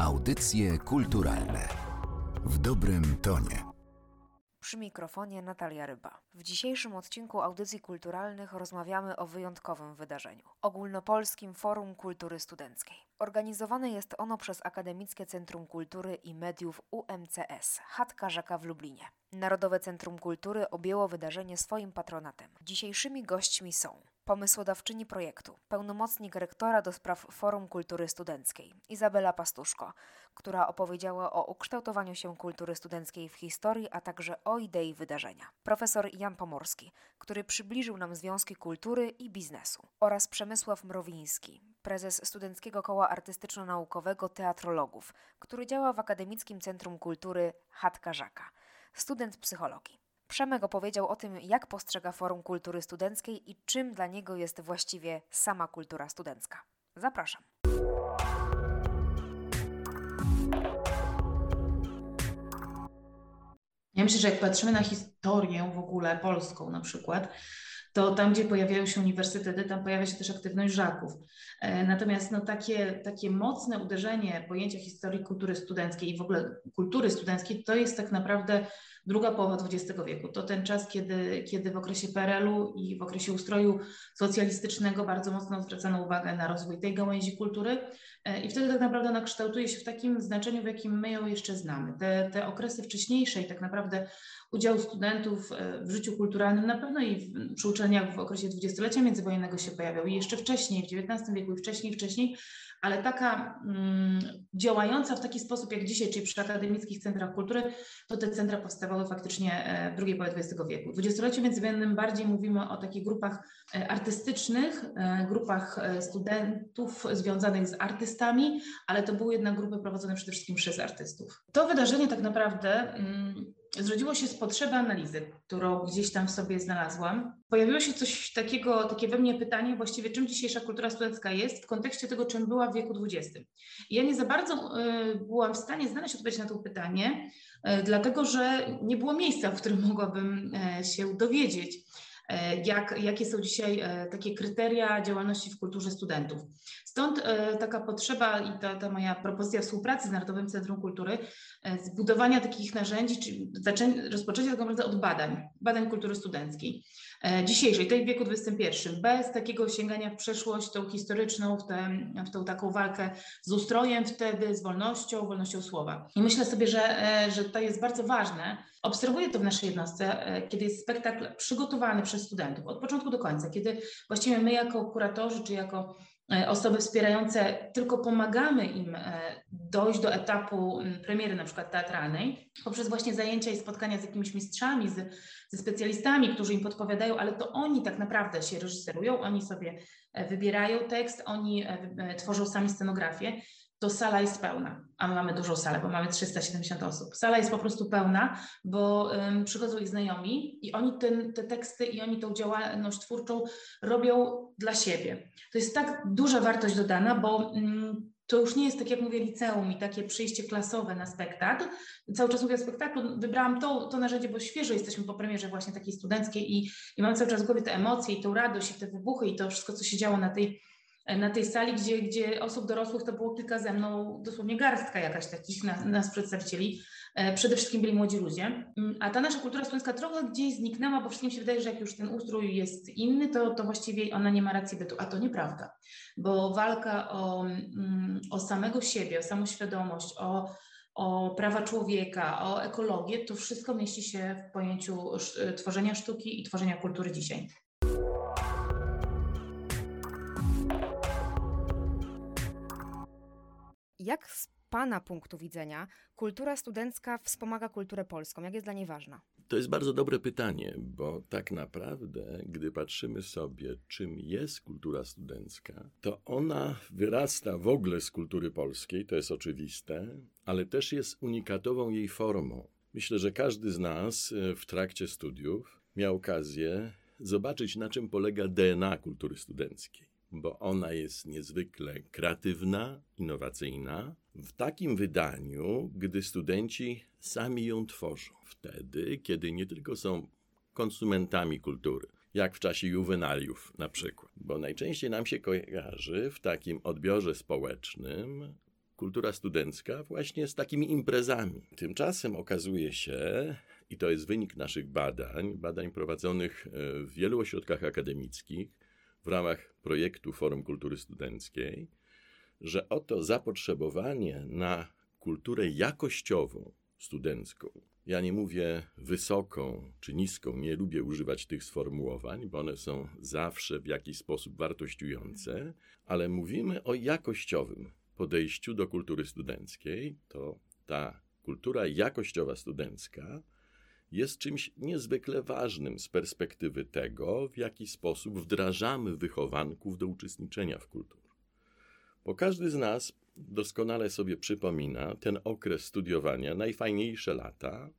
Audycje kulturalne w dobrym tonie. Przy mikrofonie Natalia Ryba. W dzisiejszym odcinku audycji kulturalnych rozmawiamy o wyjątkowym wydarzeniu Ogólnopolskim Forum Kultury Studenckiej. Organizowane jest ono przez Akademickie Centrum Kultury i Mediów UMCS, Chatka Rzeka w Lublinie. Narodowe Centrum Kultury objęło wydarzenie swoim patronatem. Dzisiejszymi gośćmi są pomysłodawczyni projektu, pełnomocnik rektora do spraw Forum Kultury Studenckiej, Izabela Pastuszko, która opowiedziała o ukształtowaniu się kultury studenckiej w historii, a także o idei wydarzenia. Profesor Jan Pomorski, który przybliżył nam związki kultury i biznesu. Oraz Przemysław Mrowiński, prezes Studenckiego Koła Artystyczno-Naukowego Teatrologów, który działa w Akademickim Centrum Kultury Chatka Żaka. Student psychologii. Przemek opowiedział o tym, jak postrzega Forum Kultury Studenckiej i czym dla niego jest właściwie sama kultura studencka. Zapraszam. Ja myślę, że jak patrzymy na historię w ogóle polską na przykład, to tam, gdzie pojawiają się uniwersytety, tam pojawia się też aktywność żaków. E, natomiast no, takie, takie mocne uderzenie pojęcia historii kultury studenckiej i w ogóle kultury studenckiej to jest tak naprawdę druga połowa XX wieku. To ten czas, kiedy, kiedy w okresie PRL-u i w okresie ustroju socjalistycznego bardzo mocno zwracano uwagę na rozwój tej gałęzi kultury e, i wtedy tak naprawdę ona kształtuje się w takim znaczeniu, w jakim my ją jeszcze znamy. Te, te okresy wcześniejsze i tak naprawdę udział studentów e, w życiu kulturalnym na pewno i w, przy uczelniach w okresie dwudziestolecia międzywojennego się pojawiał i jeszcze wcześniej, w XIX wieku i wcześniej, wcześniej, ale taka mm, działająca w taki sposób jak dzisiaj, czyli przy akademickich centrach kultury, to te centra powstawały faktycznie e, w drugiej połowie XX wieku. W dwudziestoleciu międzywojennym bardziej mówimy o takich grupach e, artystycznych, grupach studentów związanych z artystami, ale to były jednak grupy prowadzone przede wszystkim przez artystów. To wydarzenie tak naprawdę mm, zrodziło się z potrzeby analizy, którą gdzieś tam w sobie znalazłam. Pojawiło się coś takiego, takie we mnie pytanie, właściwie czym dzisiejsza kultura studencka jest w kontekście tego, czym była w wieku XX. Ja nie za bardzo y, byłam w stanie znaleźć odpowiedź na to pytanie, y, dlatego że nie było miejsca, w którym mogłabym y, się dowiedzieć. Jak, jakie są dzisiaj takie kryteria działalności w kulturze studentów. Stąd e, taka potrzeba i ta, ta moja propozycja współpracy z Narodowym Centrum Kultury, e, zbudowania takich narzędzi, czyli rozpoczęcia tak naprawdę od badań, badań kultury studenckiej. E, dzisiejszej, tej w wieku XXI, bez takiego sięgania w przeszłość, tą historyczną, w, tę, w tą taką walkę z ustrojem wtedy, z wolnością, wolnością słowa. I myślę sobie, że, że to jest bardzo ważne. Obserwuję to w naszej jednostce, kiedy jest spektakl przygotowany przez studentów od początku do końca, kiedy właściwie my jako kuratorzy, czy jako E, osoby wspierające, tylko pomagamy im e, dojść do etapu premiery na przykład teatralnej, poprzez właśnie zajęcia i spotkania z jakimiś mistrzami, z, ze specjalistami, którzy im podpowiadają, ale to oni tak naprawdę się reżyserują, oni sobie e, wybierają tekst, oni tworzą sami scenografię to sala jest pełna, a my mamy dużą salę, bo mamy 370 osób. Sala jest po prostu pełna, bo um, przychodzą ich znajomi i oni ten, te teksty i oni tą działalność twórczą robią dla siebie. To jest tak duża wartość dodana, bo um, to już nie jest tak jak mówię liceum i takie przyjście klasowe na spektakl. Cały czas mówię o spektaklu, wybrałam to, to narzędzie, bo świeżo jesteśmy po premierze właśnie takiej studenckiej i, i mam cały czas w głowie te emocje i tą radość i te wybuchy i to wszystko, co się działo na tej na tej sali, gdzie, gdzie osób dorosłych to było kilka ze mną, dosłownie garstka jakaś takich nas, nas przedstawicieli. E, przede wszystkim byli młodzi ludzie. Mm, a ta nasza kultura studencka trochę gdzieś zniknęła, bo wszystkim się wydaje, że jak już ten ustrój jest inny, to, to właściwie ona nie ma racji bytu. A to nieprawda, bo walka o, mm, o samego siebie, o samoświadomość, o, o prawa człowieka, o ekologię, to wszystko mieści się w pojęciu tworzenia sztuki i tworzenia kultury dzisiaj. Jak z Pana punktu widzenia kultura studencka wspomaga kulturę polską? Jak jest dla niej ważna? To jest bardzo dobre pytanie, bo tak naprawdę, gdy patrzymy sobie, czym jest kultura studencka, to ona wyrasta w ogóle z kultury polskiej, to jest oczywiste, ale też jest unikatową jej formą. Myślę, że każdy z nas e, w trakcie studiów miał okazję zobaczyć, na czym polega DNA kultury studenckiej bo ona jest niezwykle kreatywna, innowacyjna, w takim wydaniu, gdy studenci sami ją tworzą. Wtedy, kiedy nie tylko są konsumentami kultury, jak w czasie juwenaliów na przykład, bo najczęściej nam się kojarzy w takim odbiorze społecznym kultura studencka właśnie z takimi imprezami. Tymczasem okazuje się, i to jest wynik naszych badań, badań prowadzonych e, w wielu ośrodkach akademickich w ramach projektu Forum Kultury Studenckiej, że oto zapotrzebowanie na kulturę jakościową studencką, ja nie mówię wysoką czy niską, nie lubię używać tych sformułowań, bo one są zawsze w jakiś sposób wartościujące, ale mówimy o jakościowym podejściu do kultury studenckiej. To ta kultura jakościowa studencka jest czymś niezwykle ważnym z perspektywy tego, w jaki sposób wdrażamy wychowanków do uczestniczenia w kulturze. Bo każdy z nas doskonale sobie przypomina ten okres studiowania, najfajniejsze lata,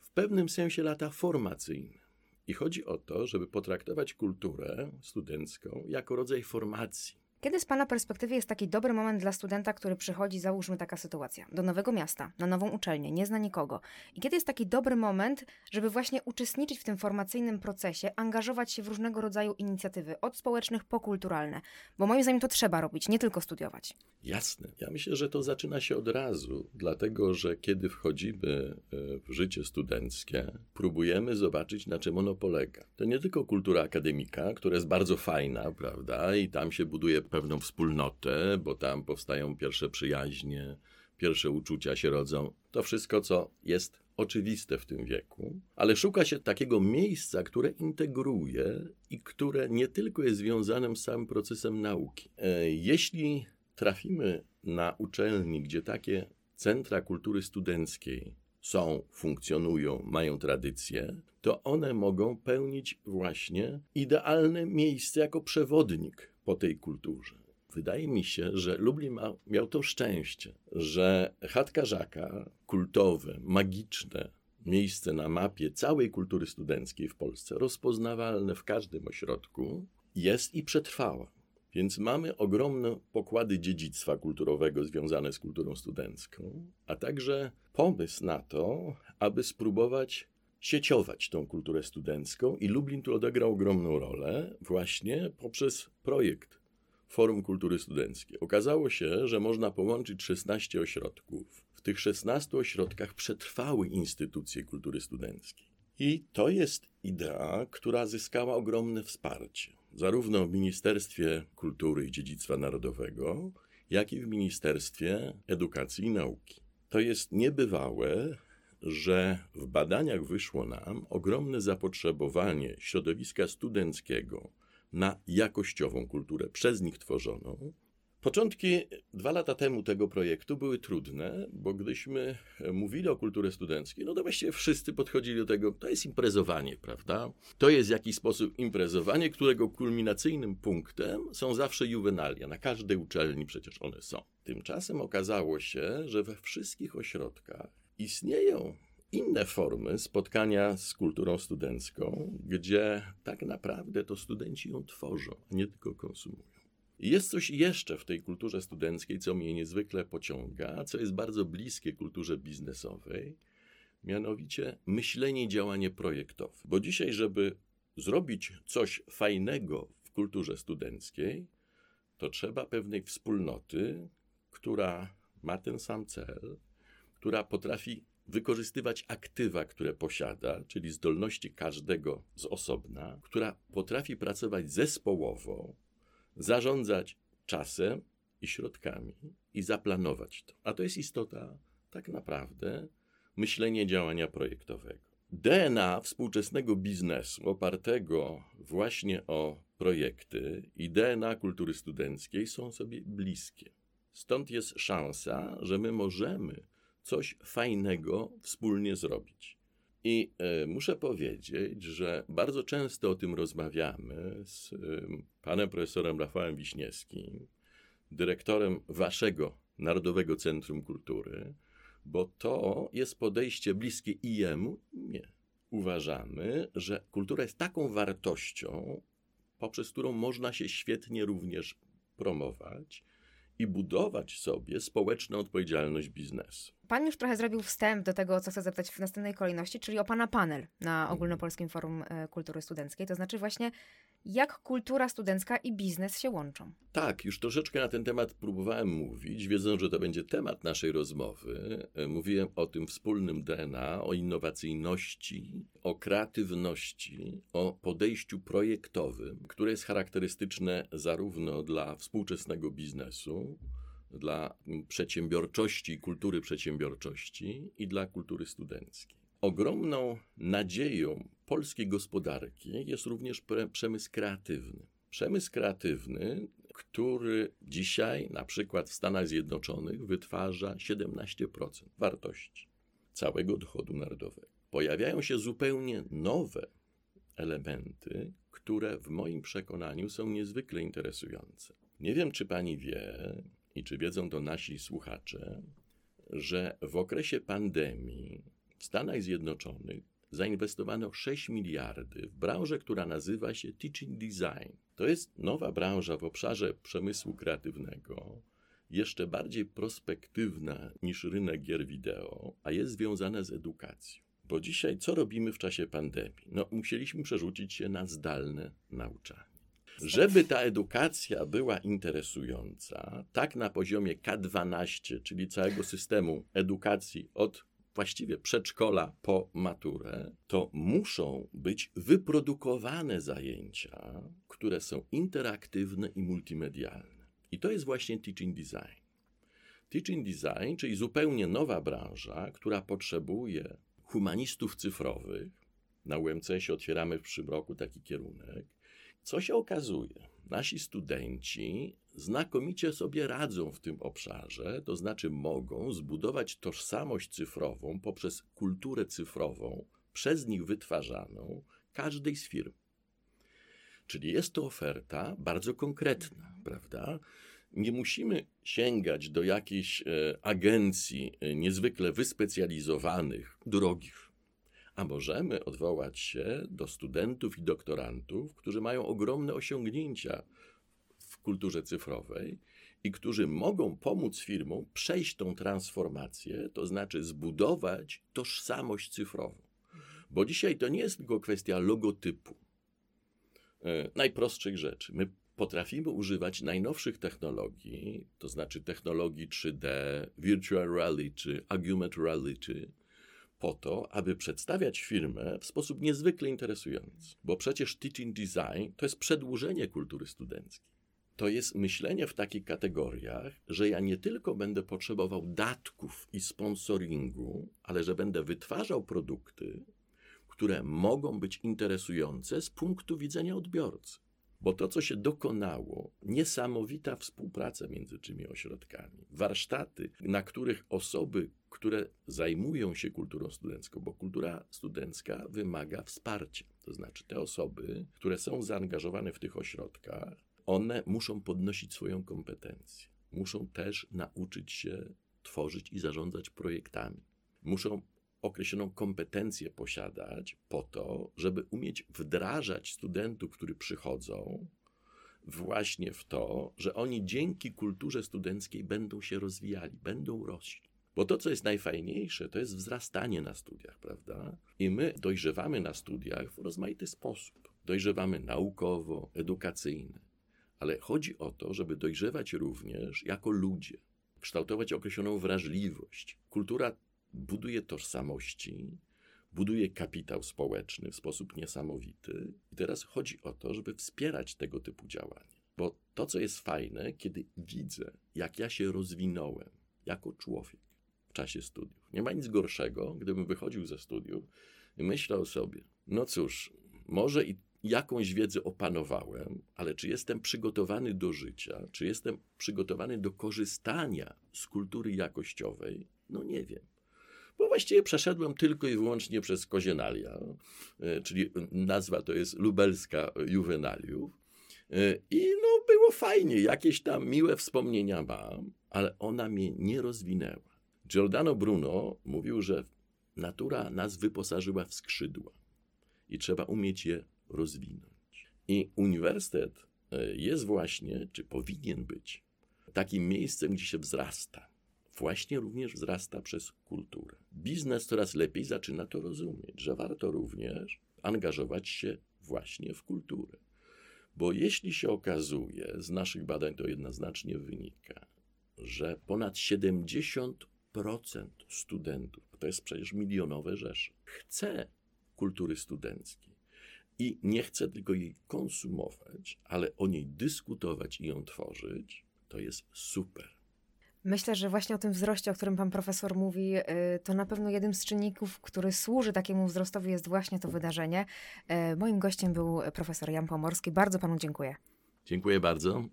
w pewnym sensie lata formacyjne. I chodzi o to, żeby potraktować kulturę studencką jako rodzaj formacji kiedy z Pana perspektywy jest taki dobry moment dla studenta, który przychodzi, załóżmy taka sytuacja, do nowego miasta, na nową uczelnię, nie zna nikogo? I kiedy jest taki dobry moment, żeby właśnie uczestniczyć w tym formacyjnym procesie, angażować się w różnego rodzaju inicjatywy, od społecznych po kulturalne? Bo moim zdaniem to trzeba robić, nie tylko studiować. Jasne. Ja myślę, że to zaczyna się od razu, dlatego że kiedy wchodzimy e, w życie studenckie, próbujemy zobaczyć, na czym ono polega. To nie tylko kultura akademika, która jest bardzo fajna, prawda, i tam się buduje pewną wspólnotę, bo tam powstają pierwsze przyjaźnie, pierwsze uczucia się rodzą. To wszystko, co jest oczywiste w tym wieku, ale szuka się takiego miejsca, które integruje i które nie tylko jest związane z samym procesem nauki. E, jeśli trafimy na uczelni, gdzie takie centra kultury studenckiej są, funkcjonują, mają tradycję, to one mogą pełnić właśnie idealne miejsce jako przewodnik po tej kulturze. Wydaje mi się, że Lublin ma, miał to szczęście, że chatka Żaka, kultowe, magiczne miejsce na mapie całej kultury studenckiej w Polsce, rozpoznawalne w każdym ośrodku, jest i przetrwała. Więc mamy ogromne pokłady dziedzictwa kulturowego związane z kulturą studencką, a także pomysł na to, aby spróbować sieciować tą kulturę studencką i Lublin tu odegrał ogromną rolę właśnie poprzez projekt Forum Kultury Studenckiej. Okazało się, że można połączyć 16 ośrodków. W tych 16 ośrodkach przetrwały instytucje kultury studenckiej. I to jest idea, która zyskała ogromne wsparcie, zarówno w Ministerstwie Kultury i Dziedzictwa Narodowego, jak i w Ministerstwie Edukacji i Nauki. To jest niebywałe, że w badaniach wyszło nam ogromne zapotrzebowanie środowiska studenckiego na jakościową kulturę przez nich tworzoną. Początki dwa lata temu tego projektu były trudne, bo gdyśmy mówili o kulturze studenckiej, no to właściwie wszyscy podchodzili do tego, to jest imprezowanie, prawda? To jest w jakiś sposób imprezowanie, którego kulminacyjnym punktem są zawsze juwenalia. Na każdej uczelni przecież one są. Tymczasem okazało się, że we wszystkich ośrodkach istnieją inne formy spotkania z kulturą studencką, gdzie tak naprawdę to studenci ją tworzą, a nie tylko konsumują. Jest coś jeszcze w tej kulturze studenckiej, co mnie niezwykle pociąga, co jest bardzo bliskie kulturze biznesowej, mianowicie myślenie i działanie projektowe. Bo dzisiaj, żeby zrobić coś fajnego w kulturze studenckiej, to trzeba pewnej wspólnoty, która ma ten sam cel, która potrafi wykorzystywać aktywa, które posiada, czyli zdolności każdego z osobna, która potrafi pracować zespołowo, zarządzać czasem i środkami i zaplanować to. A to jest istota tak naprawdę myślenia działania projektowego. DNA współczesnego biznesu opartego właśnie o projekty i DNA kultury studenckiej są sobie bliskie. Stąd jest szansa, że my możemy coś fajnego wspólnie zrobić. I y, muszę powiedzieć, że bardzo często o tym rozmawiamy z y, panem profesorem Rafałem Wiśniewskim, dyrektorem waszego Narodowego Centrum Kultury, bo to jest podejście bliskie i jemu, i mnie. Uważamy, że kultura jest taką wartością, poprzez którą można się świetnie również promować i budować sobie społeczną odpowiedzialność biznesu. Pan już trochę zrobił wstęp do tego, co chcę zapytać w następnej kolejności, czyli o Pana panel na mhm. Ogólnopolskim Forum e, Kultury Studenckiej. To znaczy właśnie Jak kultura studencka i biznes się łączą? Tak, już troszeczkę na ten temat próbowałem mówić, wiedząc, że to będzie temat naszej rozmowy. E, mówiłem o tym wspólnym DNA, o innowacyjności, o kreatywności, o podejściu projektowym, które jest charakterystyczne zarówno dla współczesnego biznesu, dla przedsiębiorczości kultury przedsiębiorczości i dla kultury studenckiej. Ogromną nadzieją polskiej gospodarki jest również przemysł kreatywny. Przemysł kreatywny, który dzisiaj na przykład w Stanach Zjednoczonych wytwarza 17% wartości całego dochodu narodowego. Pojawiają się zupełnie nowe elementy, które w moim przekonaniu są niezwykle interesujące. Nie wiem, czy pani wie i czy wiedzą to nasi słuchacze, że w okresie pandemii w Stanach Zjednoczonych zainwestowano 6 miliardy w branżę, która nazywa się Teaching Design. To jest nowa branża w obszarze przemysłu kreatywnego, jeszcze bardziej prospektywna niż rynek gier wideo, a jest związana z edukacją. Bo dzisiaj co robimy w czasie pandemii? No, musieliśmy przerzucić się na zdalne nauczanie. Żeby ta edukacja była interesująca, tak na poziomie K12, czyli całego systemu edukacji od właściwie przedszkola po maturę, to muszą być wyprodukowane zajęcia, które są interaktywne i multimedialne. I to jest właśnie teaching design. Teaching design, czyli zupełnie nowa branża, która potrzebuje humanistów cyfrowych. Na UMCS otwieramy w przyszłym roku taki kierunek. Co się okazuje? Nasi studenci znakomicie sobie radzą w tym obszarze, to znaczy mogą zbudować tożsamość cyfrową poprzez kulturę cyfrową, przez nich wytwarzaną, każdej z firm. Czyli jest to oferta bardzo konkretna, prawda? Nie musimy sięgać do jakiejś e, agencji e, niezwykle wyspecjalizowanych, drogich, a możemy odwołać się do studentów i doktorantów, którzy mają ogromne osiągnięcia kulturze cyfrowej i którzy mogą pomóc firmom przejść tą transformację, to znaczy zbudować tożsamość cyfrową. Bo dzisiaj to nie jest tylko kwestia logotypu, e, najprostszych rzeczy. My potrafimy używać najnowszych technologii, to znaczy technologii 3D, virtual reality, augmented reality, po to, aby przedstawiać firmę w sposób niezwykle interesujący. Bo przecież teaching design to jest przedłużenie kultury studenckiej to jest myślenie w takich kategoriach, że ja nie tylko będę potrzebował datków i sponsoringu, ale że będę wytwarzał produkty, które mogą być interesujące z punktu widzenia odbiorcy. Bo to, co się dokonało, niesamowita współpraca między tymi ośrodkami, warsztaty, na których osoby, które zajmują się kulturą studencką, bo kultura studencka wymaga wsparcia. To znaczy, te osoby, które są zaangażowane w tych ośrodkach, one muszą podnosić swoją kompetencję. Muszą też nauczyć się tworzyć i zarządzać projektami. Muszą określoną kompetencję posiadać po to, żeby umieć wdrażać studentów, którzy przychodzą, właśnie w to, że oni dzięki kulturze studenckiej będą się rozwijali, będą rośli. Bo to, co jest najfajniejsze, to jest wzrastanie na studiach, prawda? I my dojrzewamy na studiach w rozmaity sposób. Dojrzewamy naukowo, edukacyjnie ale chodzi o to, żeby dojrzewać również jako ludzie, kształtować określoną wrażliwość. Kultura buduje tożsamości, buduje kapitał społeczny w sposób niesamowity. I teraz chodzi o to, żeby wspierać tego typu działania. Bo to, co jest fajne, kiedy widzę, jak ja się rozwinąłem jako człowiek czasie studiów. Nie ma nic gorszego, gdybym wychodził ze studiów i myślał sobie, no cóż, może i jakąś wiedzę opanowałem, ale czy jestem przygotowany do życia, czy jestem przygotowany do korzystania z kultury jakościowej, no nie wiem. Bo właściwie przeszedłem tylko i wyłącznie przez kozienalia, e, czyli nazwa to jest lubelska juwenaliów. E, I no było fajnie, jakieś tam miłe wspomnienia mam, ale ona mnie nie rozwinęła. Giordano Bruno mówił, że natura nas wyposażyła w skrzydła i trzeba umieć je rozwinąć. I uniwersytet e, jest właśnie, czy powinien być, takim miejscem, gdzie się wzrasta. Właśnie również wzrasta przez kulturę. Biznes coraz lepiej zaczyna to rozumieć, że warto również angażować się właśnie w kulturę. Bo jeśli się okazuje, z naszych badań to jednoznacznie wynika, że ponad 70% studentów, a to jest przecież milionowe rzesze, chce kultury studenckiej i nie chce tylko jej konsumować, ale o niej dyskutować i ją tworzyć, to jest super. Myślę, że właśnie o tym wzroście, o którym pan profesor mówi, y, to na pewno jeden z czynników, który służy takiemu wzrostowi, jest właśnie to wydarzenie. Y, moim gościem był profesor Jan Pomorski. Bardzo panu dziękuję. Dziękuję bardzo.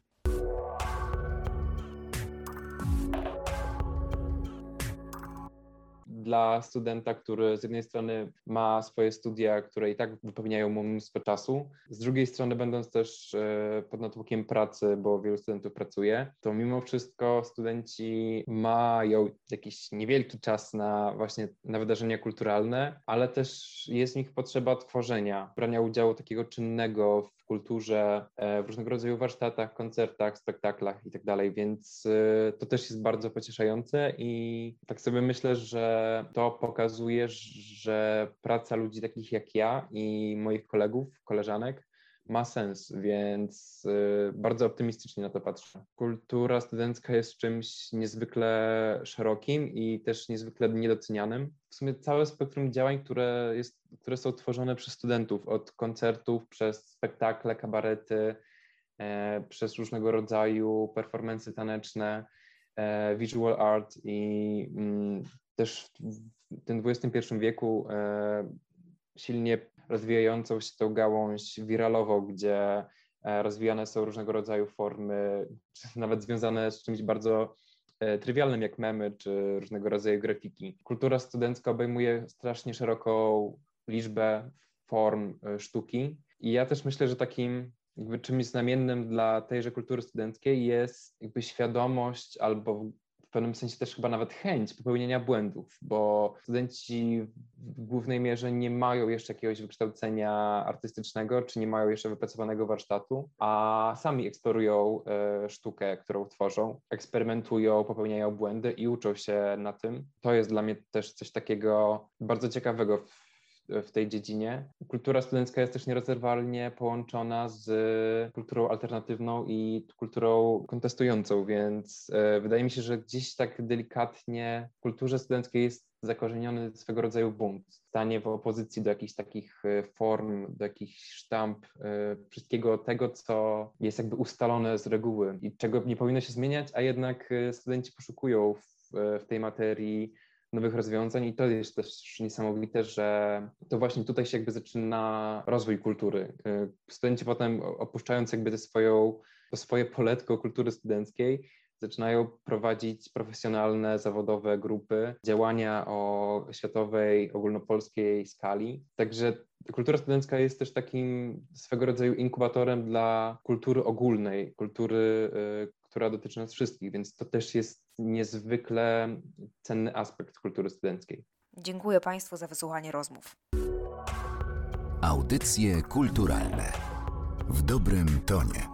Dla studenta, który z jednej strony ma swoje studia, które i tak wypełniają mu mnóstwo czasu, z drugiej strony będąc też e, pod natłokiem pracy, bo wielu studentów pracuje, to mimo wszystko studenci mają jakiś niewielki czas na właśnie na wydarzenia kulturalne, ale też jest w nich potrzeba tworzenia, brania udziału takiego czynnego w kulturze, e, w różnego rodzaju warsztatach, koncertach, spektaklach i tak więc e, to też jest bardzo pocieszające i tak sobie myślę, że to pokazuje, że praca ludzi takich jak ja i moich kolegów, koleżanek ma sens, więc y, bardzo optymistycznie na to patrzę. Kultura studencka jest czymś niezwykle szerokim i też niezwykle niedocenianym. W sumie całe spektrum działań, które, jest, które są tworzone przez studentów, od koncertów, przez spektakle, kabarety, e, przez różnego rodzaju performance taneczne, e, visual art i mm, też w tym XXI wieku e, silnie rozwijającą się tą gałąź wiralową, gdzie e, rozwijane są różnego rodzaju formy, nawet związane z czymś bardzo e, trywialnym jak memy czy różnego rodzaju grafiki. Kultura studencka obejmuje strasznie szeroką liczbę form sztuki i ja też myślę, że takim jakby czymś znamiennym dla tejże kultury studenckiej jest jakby świadomość albo pewnym sensie też chyba nawet chęć popełnienia błędów, bo studenci w głównej mierze nie mają jeszcze jakiegoś wykształcenia artystycznego, czy nie mają jeszcze wypracowanego warsztatu, a sami eksplorują e, sztukę, którą tworzą, eksperymentują, popełniają błędy i uczą się na tym. To jest dla mnie też coś takiego bardzo ciekawego w w tej dziedzinie. Kultura studencka jest też nierozerwalnie połączona z kulturą alternatywną i kulturą kontestującą, więc e, wydaje mi się, że gdzieś tak delikatnie w kulturze studenckiej jest zakorzeniony swego rodzaju bunt, stanie w opozycji do jakichś takich e, form, do jakichś sztamp, e, wszystkiego tego, co jest jakby ustalone z reguły i czego nie powinno się zmieniać, a jednak studenci poszukują w, w tej materii nowych rozwiązań i to jest też niesamowite, że to właśnie tutaj się jakby zaczyna rozwój kultury. Y, studenci potem opuszczając jakby te swoją, to swoje poletko kultury studenckiej, zaczynają prowadzić profesjonalne, zawodowe grupy, działania o światowej, ogólnopolskiej skali. Także kultura studencka jest też takim swego rodzaju inkubatorem dla kultury ogólnej, kultury, y, która dotyczy nas wszystkich, więc to też jest niezwykle cenny aspekt kultury studenckiej. Dziękuję Państwu za wysłuchanie rozmów. Audycje kulturalne w dobrym tonie.